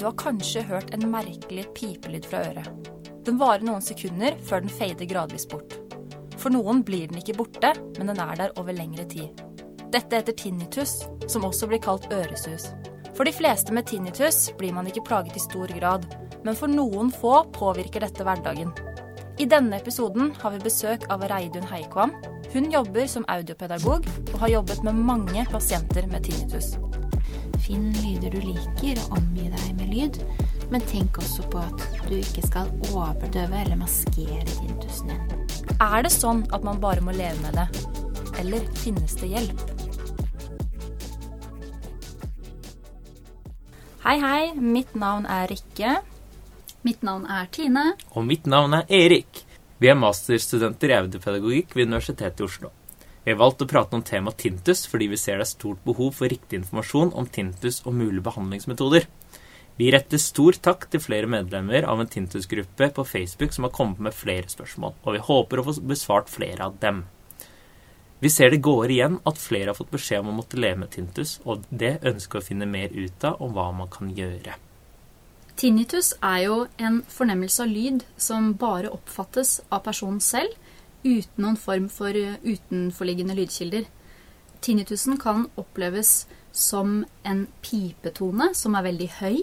Du har kanskje hørt en merkelig pipelyd fra øret. Den varer noen sekunder før den fader gradvis bort. For noen blir den ikke borte, men den er der over lengre tid. Dette heter tinnitus, som også blir kalt øresus. For de fleste med tinnitus blir man ikke plaget i stor grad, men for noen få påvirker dette hverdagen. I denne episoden har vi besøk av Reidun Heikvam. Hun jobber som audiopedagog og har jobbet med mange pasienter med tinnitus. Finn lyder du liker, og omgi deg med lyd. Men tenk også på at du ikke skal overdøve eller maskere tinnitusen din. Er det sånn at man bare må leve med det? Eller finnes det hjelp? Hei, hei. Mitt navn er Rikke. Mitt navn er Tine. Og mitt navn er Erik. Vi er masterstudenter i audiopedagogikk ved Universitetet i Oslo. Vi har valgt å prate om temaet tintus fordi vi ser det er stort behov for riktig informasjon om tintus og mulige behandlingsmetoder. Vi retter stor takk til flere medlemmer av en tinnitusgruppe på Facebook som har kommet med flere spørsmål, og vi håper å få besvart flere av dem. Vi ser det går igjen at flere har fått beskjed om å måtte leve med tinnitus, og det ønsker å finne mer ut av om hva man kan gjøre. Tinnitus er jo en fornemmelse av lyd som bare oppfattes av personen selv, uten noen form for utenforliggende lydkilder. Tinnitusen kan oppleves som en pipetone som er veldig høy,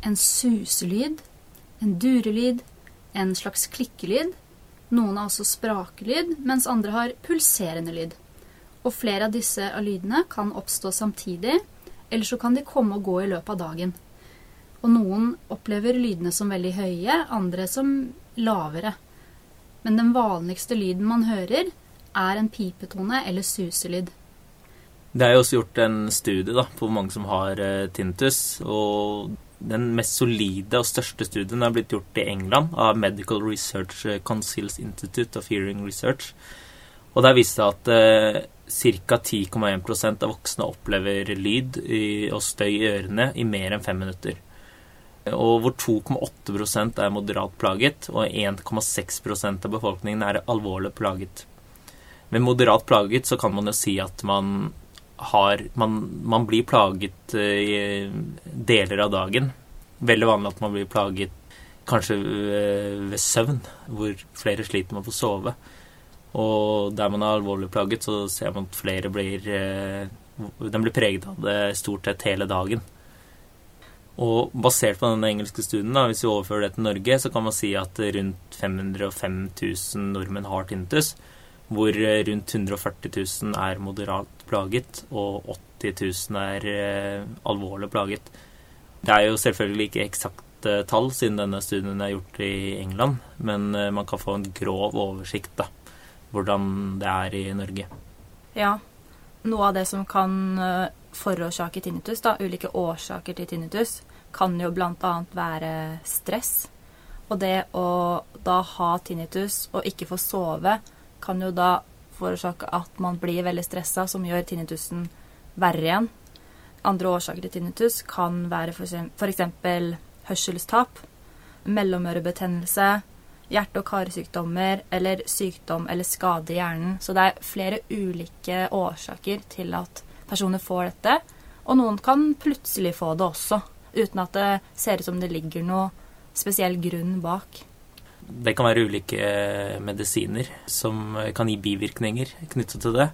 en suselyd, en durelyd, en slags klikkelyd. Noen har også sprakelyd, mens andre har pulserende lyd. Og flere av disse lydene kan oppstå samtidig, eller så kan de komme og gå i løpet av dagen. Og noen opplever lydene som veldig høye, andre som lavere. Men den vanligste lyden man hører, er en pipetone eller suselyd. Det er jo også gjort en studie da, på hvor mange som har tintus tinnitus. og den mest solide og største studien er blitt gjort i England av Medical Research Councils Institute of Hearing Research. Og der viste det at uh, ca. 10,1% av voksne opplever lyd og støy i ørene i mer enn fem minutter. Og hvor 2,8% er moderat plaget, og 1,6% av befolkningen er alvorlig plaget. Med moderat plaget så kan man jo si at man har man, man, blir plaget eh, i deler av dagen. Veldig vanlig at man blir plaget kanskje eh, ved søvn, hvor flere sliter med å få sove. Og der man er alvorlig plaget, så ser man at flere blir eh, Den blir preget av det stort sett hele dagen. Og basert på den engelske studien, da, hvis vi overfører det til Norge, så kan man si at rundt 505 000 nordmenn har tinnitus hvor rundt 140 000 er moderat plaget, og 80 000 er eh, alvorlig plaget. Det er jo selvfølgelig ikke eksakte tall, siden denne studien er gjort i England, men eh, man kan få en grov oversikt da, hvordan det er i Norge. Ja. Noe av det som kan eh, forårsake tinnitus, da, ulike årsaker til tinnitus, kan jo bl.a. være stress. Og det å da ha tinnitus og ikke få sove, kan jo da forårsake at man blir veldig stressa, som gjør tinnitusen verre igjen. Andre årsaker til tinnitus kan være f.eks. hørselstap, mellomørebetennelse, hjerte- og karsykdommer eller sykdom eller skade i hjernen. Så det er flere ulike årsaker til at personer får dette. Og noen kan plutselig få det også, uten at det ser ut som det ligger noe spesiell grunn bak. Det kan være ulike eh, medisiner som kan gi bivirkninger knyttet til det.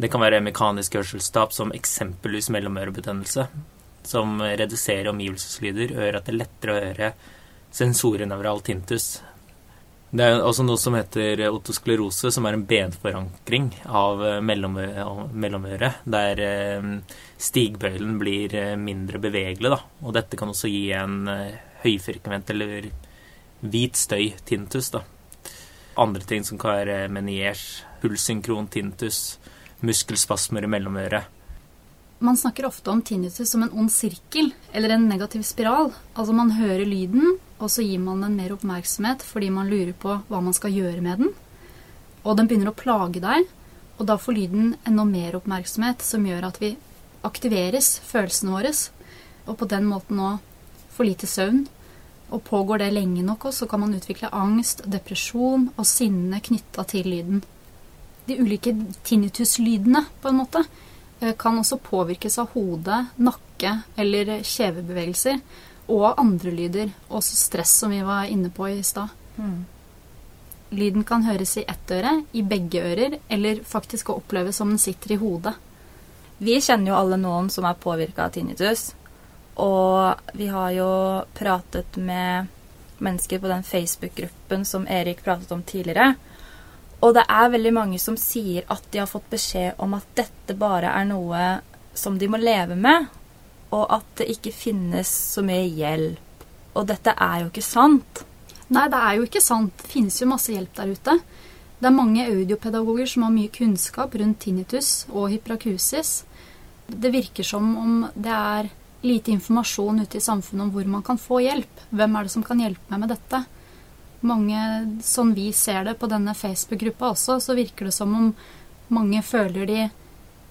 Det kan være mekanisk hørselstap som eksempelvis mellomørebetennelse, som reduserer omgivelseslyder og gjør at det er lettere å høre sensorneural tintus. Det er også noe som heter otosklerose, som er en benforankring av eh, mellomøret, der eh, stigbøylen blir mindre bevegelig. Da. Og dette kan også gi en høyfrekvent eller hvit støy, tintus, da. Andre ting som kan være meniers, pulssynkron tintus, muskelspasmer i mellomøret. Man snakker ofte om tinnitus som en ond sirkel, eller en negativ spiral. Altså man hører lyden, og så gir man den mer oppmerksomhet fordi man lurer på hva man skal gjøre med den. Og den begynner å plage deg, og da får lyden enda mer oppmerksomhet, som gjør at vi aktiveres, følelsene våre, og på den måten òg får lite søvn, og pågår det lenge nok, så kan man utvikle angst, depresjon og sinne knytta til lyden. De ulike tinnitus-lydene, på en måte, eh, kan også påvirkes av hode, nakke eller kjevebevegelser og andre lyder, også stress, som vi var inne på i stad. Mm. Lyden kan høres i ett øre, i begge ører, eller faktisk å oppleves som den sitter i hodet. Vi kjenner jo alle noen som er påvirka av tinnitus. Og vi har jo pratet med mennesker på den Facebook-gruppen som Erik pratet om tidligere. Og det er veldig mange som sier at de har fått beskjed om at dette bare er noe som de må leve med, og at det ikke finnes så mye hjelp. Og dette er jo ikke sant. Nei, det er jo ikke sant. Det finnes jo masse hjelp der ute. Det er mange audiopedagoger som har mye kunnskap rundt tinnitus og hyperakusis. Det virker som om det er lite informasjon ute i samfunnet om hvor man kan få hjelp. Hvem er det som kan hjelpe meg med dette? Mange, Sånn vi ser det på denne Facebook-gruppa også, så virker det som om mange føler de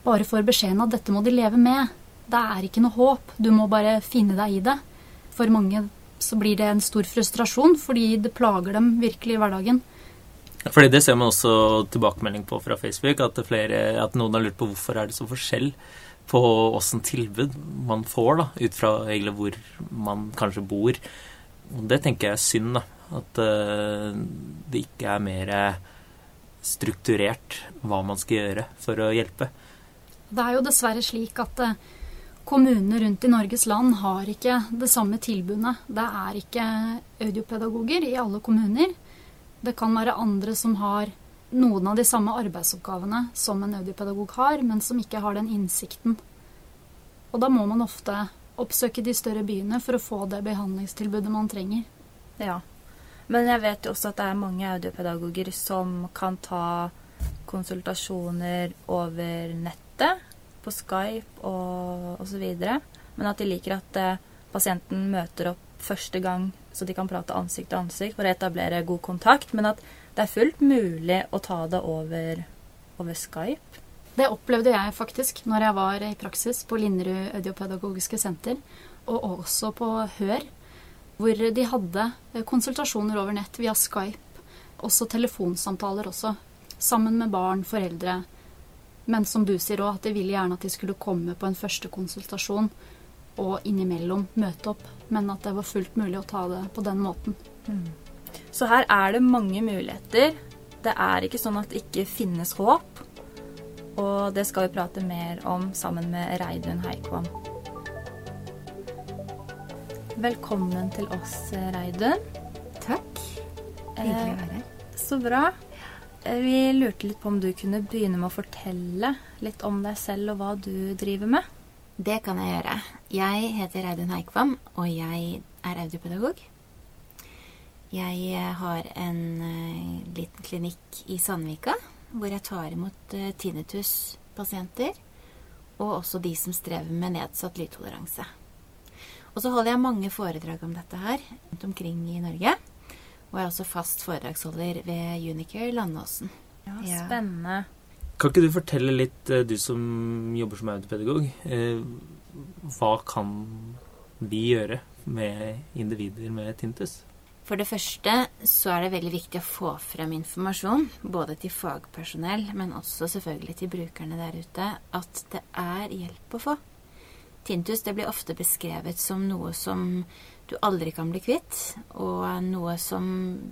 bare får beskjeden at dette må de leve med. Det er ikke noe håp. Du må bare finne deg i det. For mange så blir det en stor frustrasjon, fordi det plager dem virkelig i hverdagen. Fordi Det ser man også tilbakemelding på fra Facebook, at, flere, at noen har lurt på hvorfor er det så forskjell på åssen tilbud man får, da, ut fra egentlig hvor man kanskje bor. Og det tenker jeg er synd, da. At uh, det ikke er mer strukturert hva man skal gjøre for å hjelpe. Det er jo dessverre slik at uh, kommunene rundt i Norges land har ikke det samme tilbudet. Det er ikke audiopedagoger i alle kommuner. Det kan være andre som har noen av de samme arbeidsoppgavene som en audiopedagog har, men som ikke har den innsikten. Og da må man ofte oppsøke de større byene for å få det behandlingstilbudet man trenger. Ja. Men jeg vet jo også at det er mange audiopedagoger som kan ta konsultasjoner over nettet, på Skype og osv. Men at de liker at eh, pasienten møter opp første gang, så de kan prate ansikt til ansikt for å etablere god kontakt. Men at det er fullt mulig å ta det over, over Skype. Det opplevde jeg faktisk når jeg var i praksis på Linderud Audiopedagogiske senter, og også på Hør, hvor de hadde konsultasjoner over nett via Skype. Også telefonsamtaler også, sammen med barn, foreldre. Men som du sier òg, at de ville gjerne at de skulle komme på en første konsultasjon og innimellom møte opp. Men at det var fullt mulig å ta det på den måten. Mm. Så her er det mange muligheter. Det er ikke sånn at det ikke finnes håp. Og det skal vi prate mer om sammen med Reidun Heikvam. Velkommen til oss, Reidun. Takk. Hyggelig å være her. Så bra. Eh, vi lurte litt på om du kunne begynne med å fortelle litt om deg selv og hva du driver med? Det kan jeg gjøre. Jeg heter Reidun Heikvam, og jeg er audiopedagog. Jeg eh, har en uh, liten klinikk i Sandvika hvor jeg tar imot uh, tinnitus-pasienter. Og også de som strever med nedsatt lydtoleranse. Og så holder jeg mange foredrag om dette her rundt omkring i Norge. Og jeg er også fast foredragsholder ved Unicare Landåsen. Ja, spennende. Ja. Kan ikke du fortelle litt, du som jobber som audiopedagog, hva kan vi gjøre med individer med tinnitus? For det første så er det veldig viktig å få frem informasjon, både til fagpersonell, men også selvfølgelig til brukerne der ute, at det er hjelp å få. Tintus det blir ofte beskrevet som noe som du aldri kan bli kvitt, og noe som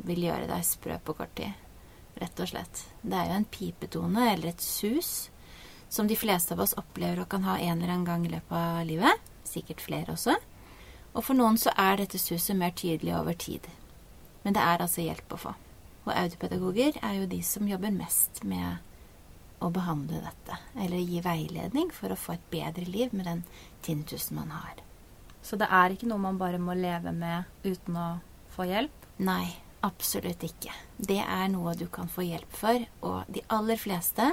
vil gjøre deg sprø på kort tid. Rett og slett. Det er jo en pipetone eller et sus som de fleste av oss opplever og kan ha en eller annen gang i løpet av livet. Sikkert flere også. Og for noen så er dette suset mer tydelig over tid. Men det er altså hjelp å få. Og audiopedagoger er jo de som jobber mest med å behandle dette. Eller gi veiledning for å få et bedre liv med den tinnitusen man har. Så det er ikke noe man bare må leve med uten å få hjelp? Nei, absolutt ikke. Det er noe du kan få hjelp for. Og de aller fleste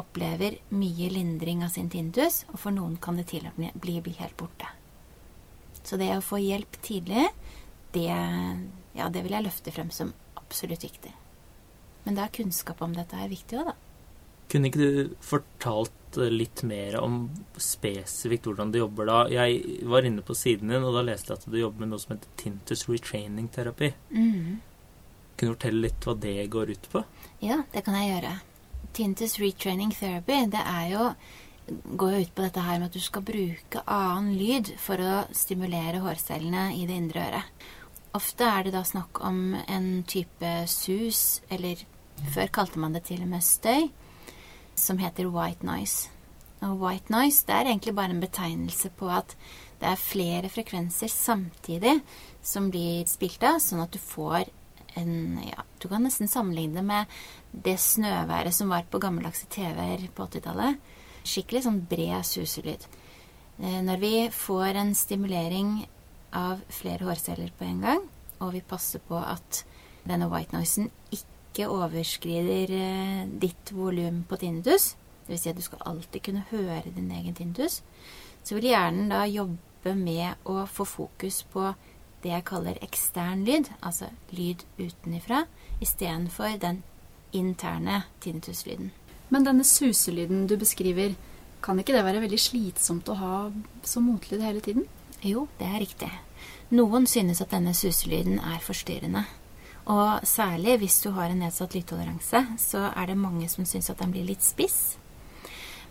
opplever mye lindring av sin tinnitus, og for noen kan det til og med bli, bli helt borte. Så det å få hjelp tidlig, det ja, det vil jeg løfte frem som absolutt viktig. Men da er kunnskap om dette er viktig òg, da. Kunne ikke du fortalt eh, litt mer om spesifikt hvordan du jobber da? Jeg var inne på siden din, og da leste jeg at du jobber med noe som heter Tintus retraining terapi. Mm. Kunne du fortelle litt hva det går ut på? Ja, det kan jeg gjøre. Tintus retraining therapy, det er jo går jo ut på dette her med at du skal bruke annen lyd for å stimulere hårcellene i det indre øret. Ofte er det da snakk om en type sus, eller før kalte man det til og med støy, som heter white noise. Og white noise det er egentlig bare en betegnelse på at det er flere frekvenser samtidig som blir spilt av, sånn at du får en Ja, du kan nesten sammenligne det med det snøværet som var på gammeldagse TV-er på 80-tallet. Skikkelig sånn bred suselyd. Eh, når vi får en stimulering av flere hårceller på en gang, og vi passer på at denne white noisen ikke overskrider eh, ditt volum på tinnitus, dvs. Si at du skal alltid kunne høre din egen tinnitus, så vil hjernen da jobbe med å få fokus på det jeg kaller ekstern lyd, altså lyd utenifra, istedenfor den interne tinnituslyden. Men denne suselyden du beskriver, kan ikke det være veldig slitsomt å ha som motlyd hele tiden? Jo, det er riktig. Noen synes at denne suselyden er forstyrrende. Og særlig hvis du har en nedsatt lydtoleranse, så er det mange som syns at den blir litt spiss.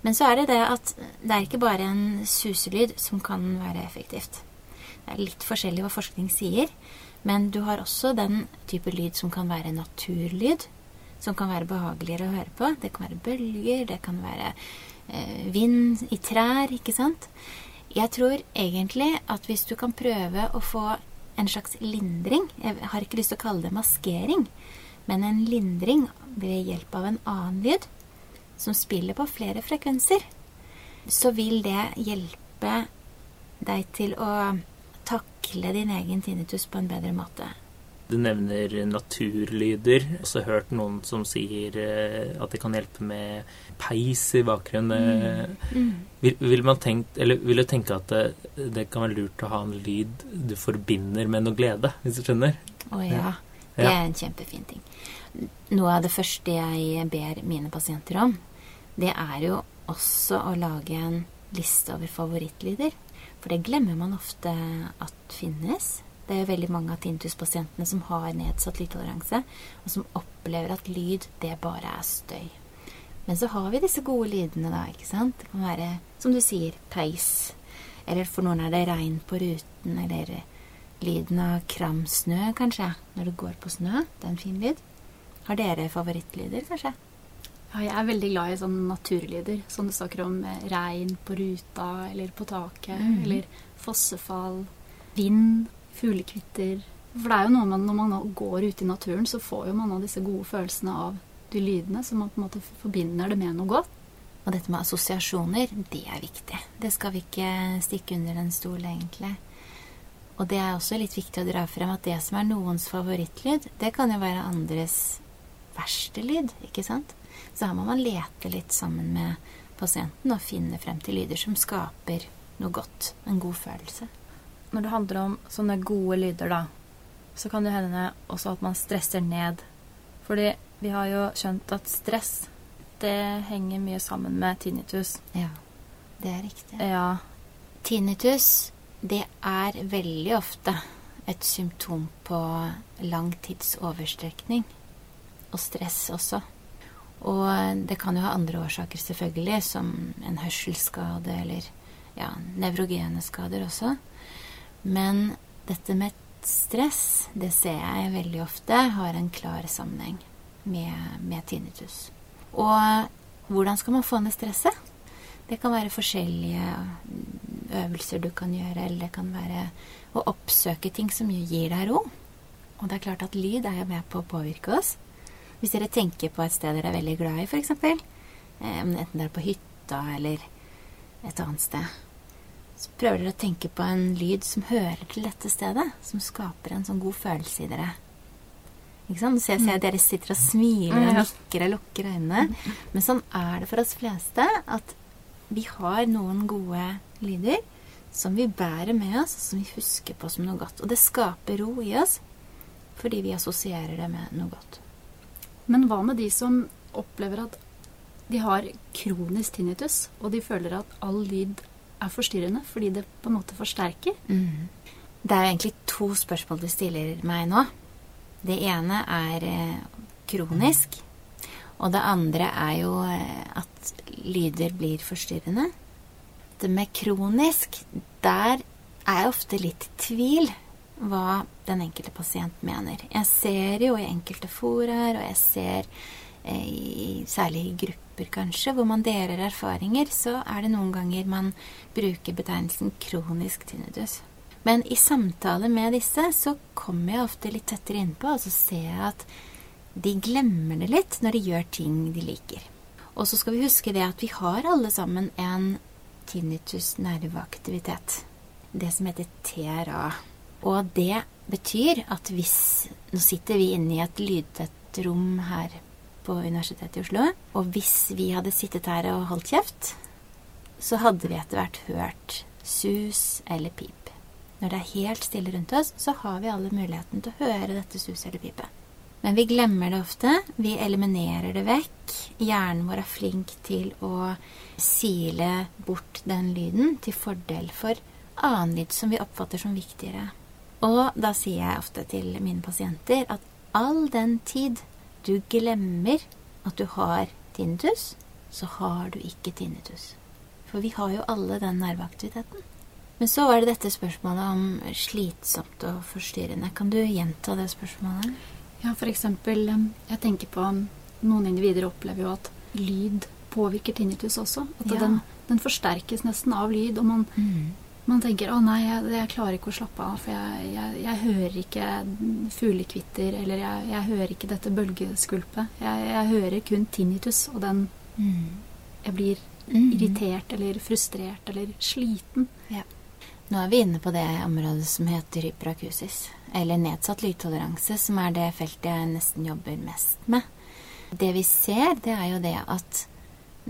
Men så er det det at det er ikke bare en suselyd som kan være effektivt. Det er litt forskjellig hva forskning sier, men du har også den type lyd som kan være naturlyd. Som kan være behageligere å høre på. Det kan være bølger, det kan være eh, vind i trær, ikke sant. Jeg tror egentlig at hvis du kan prøve å få en slags lindring Jeg har ikke lyst til å kalle det maskering, men en lindring ved hjelp av en annen lyd som spiller på flere frekvenser, så vil det hjelpe deg til å takle din egen tinnitus på en bedre måte. Du nevner naturlyder. Jeg har også hørt noen som sier eh, at det kan hjelpe med peis i bakgrunnen. Mm. Mm. Vil, vil, man tenkt, vil, du tenke at det, det, kan være lurt å ha en lyd du forbinder med noe glede, hvis du skjønner? Å ja. ja. Det er en kjempefin ting. Noe av det første jeg ber mine pasienter om, det er jo også å lage en liste over favorittlyder. For det glemmer man ofte at finnes. Det er veldig mange av tinnitus-pasientene som har nedsatt lydtoleranse, og som opplever at lyd, det bare er støy. Men så har vi disse gode lydene, da, ikke sant. Det kan være, som du sier, peis. Eller for noen er det regn på ruten, eller lyden av kram snø, kanskje. Når du går på snø. Det er en fin lyd. Har dere favorittlyder, kanskje? Ja, jeg er veldig glad i sånne naturlyder. Som du snakker om eh, regn på ruta eller på taket. Mm. Eller fossefall, vind, fuglekvitter. For det er jo noe med når man går ute i naturen, så får jo man av disse gode følelsene av de lydene. Så man på en måte forbinder det med noe godt. Og dette med assosiasjoner, det er viktig. Det skal vi ikke stikke under en stol, egentlig. Og det er også litt viktig å dra frem at det som er noens favorittlyd, det kan jo være andres verste lyd, ikke sant? Så her må man lete litt sammen med pasienten og finne frem til lyder som skaper noe godt. En god følelse. Når det handler om sånne gode lyder, da, så kan det hende også at man stresser ned. Fordi vi har jo skjønt at stress, det henger mye sammen med tinnitus. Ja, det er riktig. Ja. Tinnitus, det er veldig ofte et symptom på lang tids overstrekning. Og stress også. Og det kan jo ha andre årsaker, selvfølgelig, som en hørselsskade eller ja, nevrogene skader også. Men dette med stress, det ser jeg veldig ofte har en klar sammenheng med, med tinnitus. Og hvordan skal man få ned stresset? Det kan være forskjellige øvelser du kan gjøre, eller det kan være å oppsøke ting som gir deg ro. Og det er klart at lyd er jo med på å påvirke oss. Hvis dere tenker på et sted dere er veldig glad i, f.eks., eh, enten det er på hytta eller et annet sted, så prøver dere å tenke på en lyd som hører til dette stedet, som skaper en sånn god følelse i dere. Ikke sant? Så jeg ser at dere sitter og smiler og nikker og lukker øynene. Men sånn er det for oss fleste at vi har noen gode lyder som vi bærer med oss, som vi husker på som noe godt. Og det skaper ro i oss fordi vi assosierer det med noe godt. Men hva med de som opplever at de har kronisk tinnitus, og de føler at all lyd er forstyrrende fordi det på en måte forsterker? Mm. Det er jo egentlig to spørsmål du stiller meg nå. Det ene er eh, kronisk, Og det andre er jo eh, at lyder blir forstyrrende. Det med kronisk, der er jeg ofte litt i tvil hva den enkelte pasient mener. Jeg ser jo i enkelte foraer, og jeg ser eh, i, særlig i grupper kanskje, hvor man deler erfaringer, så er det noen ganger man bruker betegnelsen kronisk tinnitus. Men i samtale med disse så kommer jeg ofte litt tettere innpå, og så ser jeg at de glemmer det litt når de gjør ting de liker. Og så skal vi huske det at vi har alle sammen en tinnitus nerveaktivitet. Det som heter TRA. Og det betyr at hvis Nå sitter vi inne i et lydtett rom her på Universitetet i Oslo. Og hvis vi hadde sittet her og holdt kjeft, så hadde vi etter hvert hørt sus eller pip. Når det er helt stille rundt oss, så har vi alle muligheten til å høre dette suset eller pipet. Men vi glemmer det ofte. Vi eliminerer det vekk. Hjernen vår er flink til å sile bort den lyden til fordel for annen lyd som vi oppfatter som viktigere. Og da sier jeg ofte til mine pasienter at all den tid du glemmer at du har tinnitus, så har du ikke tinnitus. For vi har jo alle den nerveaktiviteten. Men så var det dette spørsmålet om slitsomt og forstyrrende. Kan du gjenta det spørsmålet? Ja, for eksempel Jeg tenker på Noen individer opplever jo at lyd påvirker tinnitus også. At ja. den, den, forsterkes nesten av lyd. Og man, mm. Man tenker 'Å nei, jeg, jeg, klarer ikke å slappe av', for jeg, jeg, jeg hører ikke fuglekvitter, eller jeg, hører ikke dette bølgeskvulpet. Jeg, hører kun tinnitus, og den mm. Jeg blir mm. irritert eller frustrert eller sliten. Ja. Nå er vi inne på det området som heter hyperakusis, eller nedsatt lydtoleranse, som er det feltet jeg nesten jobber mest med. Det vi ser, det er jo det at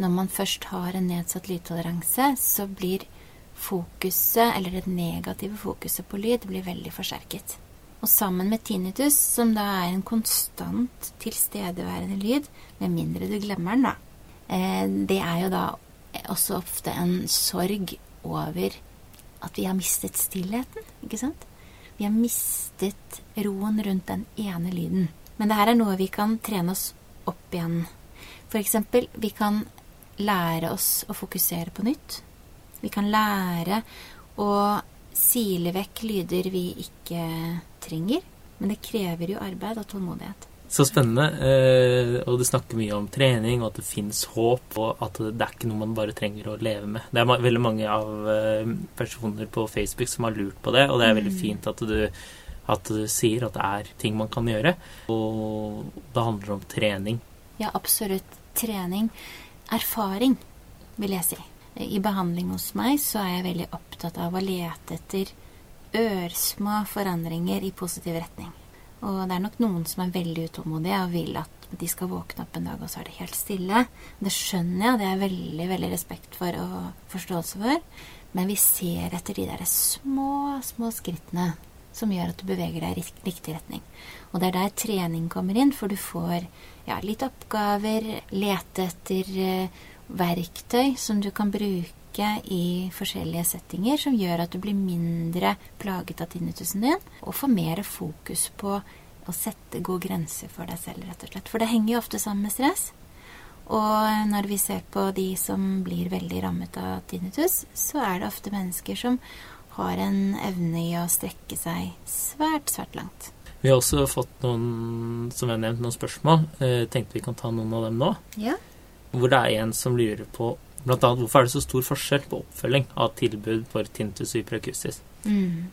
når man først har en nedsatt lydtoleranse, så blir fokuset, eller det negative fokuset på lyd, blir veldig forsterket. Og sammen med tinnitus, som da er en konstant tilstedeværende lyd, med mindre du glemmer den, da, eh, det er jo da også ofte en sorg over at vi har mistet stillheten, ikke sant? Vi har mistet roen rundt den ene lyden. Men det her er noe vi kan trene oss opp igjen. For eksempel, vi kan lære oss å fokusere på nytt. Vi kan lære å sile vekk lyder vi ikke trenger. Men det krever jo arbeid og tålmodighet. Så spennende. Eh, og du snakker mye om trening, og at det fins håp, og at det er ikke noe man bare trenger å leve med. Det er veldig mange av eh, personer på Facebook som har lurt på det, og det er veldig mm. fint at du, at du sier at det er ting man kan gjøre. Og det handler om trening. Ja, absolutt. Trening. Erfaring, vil jeg si. I behandling hos meg så er jeg veldig opptatt av å lete etter ørsmå forandringer i positiv retning. Og det er nok noen som er veldig utålmodige og vil at de skal våkne opp en dag, og så er det helt stille. Det skjønner jeg, det er veldig veldig respekt for og forståelse for. Men vi ser etter de der små, små skrittene som gjør at du beveger deg i riktig retning. Og det er der trening kommer inn, for du får ja, litt oppgaver, lete etter uh, verktøy som du kan bruke i forskjellige settinger, som gjør at du blir mindre plaget av tinnitusen din, og får mer fokus på å sette gode grenser for deg selv, rett og slett. For det henger jo ofte sammen med stress. Og når vi ser på de som blir veldig rammet av tinnitus, så er det ofte mennesker som har en evne i å strekke seg svært, svært langt. Vi har også fått noen, som jeg har nevnt, noen spørsmål. Eh, tenkte vi kan ta noen av dem nå. Ja. Hvor det er en som lurer på bl.a. hvorfor er det så stor forskjell på oppfølging av tilbud for tintus hyperakustis. Mm.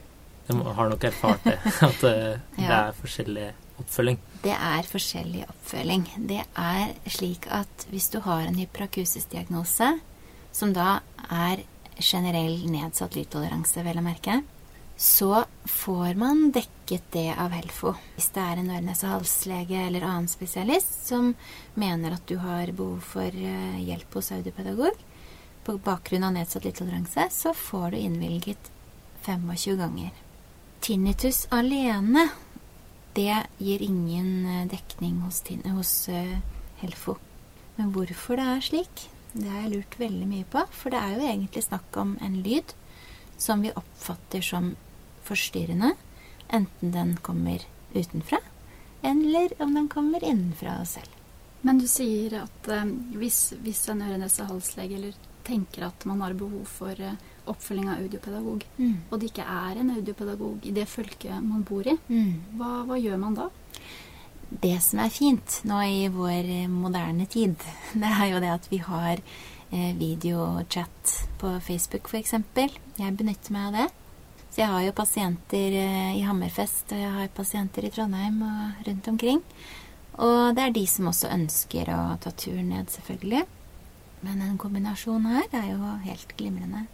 De har nok erfart det, at eh, det ja. er forskjellig oppfølging. Det er forskjellig oppfølging. Det er slik at hvis du har en hyperakusis-diagnose, som da er generell nedsatt lydtoleranse, vel å merke, så får man dekket det av Helfo. Hvis det er en øre-nese-hals-lege eller annen spesialist som mener at du har behov for eh, hjelp hos audiopedagog på bakgrunn av nedsatt lydtoleranse, så får du innvilget 25 ganger. Tinnitus alene, det gir ingen eh, dekning hos, hos uh, Helfo. Men hvorfor det er slik, det har jeg lurt veldig mye på. For det er jo egentlig snakk om en lyd som vi oppfatter som forstyrrende. Enten den kommer utenfra, eller om den kommer innenfra oss selv. Men du sier at eh, hvis, hvis en øre-nese-halslege eller tenker at man har behov for eh, oppfølging av audiopedagog, Mm. og det ikke er en audiopedagog i det fylket man bor i, Mm. hva, hva gjør man da? Det som er fint nå i vår eh, moderne tid, det er jo det at vi har eh, videochat på Facebook f.eks. Jeg benytter meg av det. Så jeg har jo pasienter eh, i Hammerfest, og jeg har pasienter i Trondheim og rundt omkring. Og det er de som også ønsker å ta turen ned, selvfølgelig. Men en kombinasjon her er jo helt glimrende.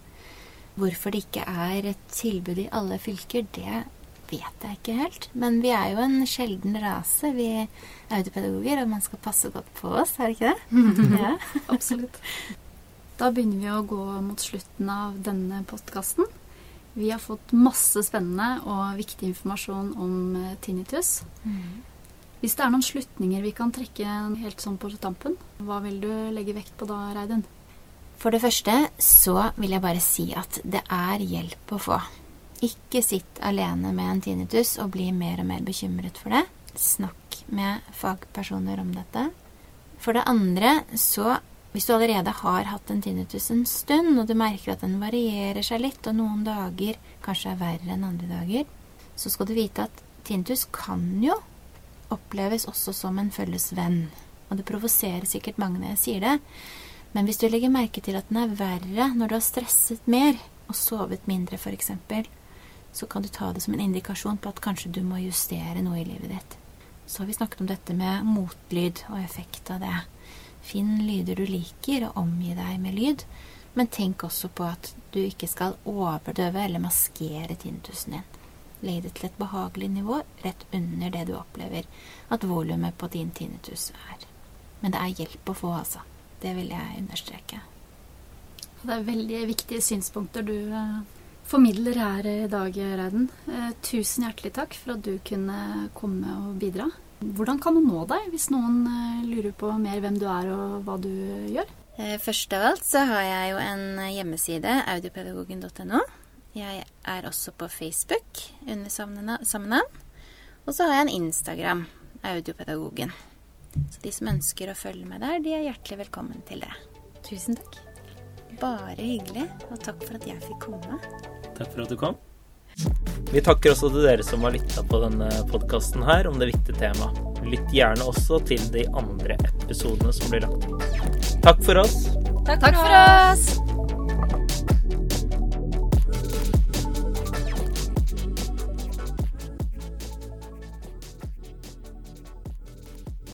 Hvorfor det ikke er et tilbud i alle fylker, det vet jeg ikke helt. Men vi er jo en sjelden rase, vi er audiopedagoger, og man skal passe godt på oss, er det ikke det? ja. Absolutt. Da begynner vi å gå mot slutten av denne podkasten. Vi har fått masse spennende og viktig informasjon om tinnitus. tinnitus. Hvis det er noen slutninger vi kan trekke helt sånn på tampen, hva vil du legge vekt på da, Reidun? For det første så vil jeg bare si at det er hjelp å få. Ikke sitt alene med en tinnitus og bli mer og mer bekymret for det. Snakk med fagpersoner om dette. For det andre så hvis du allerede har hatt en tinnitus en stund, og du merker at den varierer seg litt, og noen dager kanskje er verre enn andre dager, så skal du vite at tinnitus kan jo oppleves også som en følges venn. Og det provoserer sikkert mange når jeg sier det, men hvis du legger merke til at den er verre når du har stresset mer og sovet mindre f.eks., så kan du ta det som en indikasjon på at kanskje du må justere noe i livet ditt. Så har vi snakket om dette med motlyd og effekt av det. Finn lyder du liker, og omgi deg med lyd. Men tenk også på at du ikke skal overdøve eller maskere tinnitusen din. Legg det til et behagelig nivå rett under det du opplever at volumet på din tinnitus er. Men det er hjelp å få, altså. Det vil jeg understreke. Det er veldig viktige synspunkter du eh, formidler her i dag, Reiden. Eh, tusen hjertelig takk for at du kunne komme og bidra. Hvordan kan man nå deg hvis noen eh, lurer på mer hvem du er og hva du gjør? Eh, Først av alt så har jeg jo en hjemmeside, audiopedagogen.no. Jeg er også på Facebook under samme samme navn. Og så har jeg en Instagram, audiopedagogen. Så de som ønsker å følge med der, de er hjertelig velkommen til det. Tusen takk. Bare hyggelig, og takk for at jeg fikk komme. Takk for at du kom. Vi takker også til dere som har lytta på denne podkasten her om det viktige temaet. Lytt gjerne også til de andre episodene som blir lagt ut. Takk for oss. Takk for oss!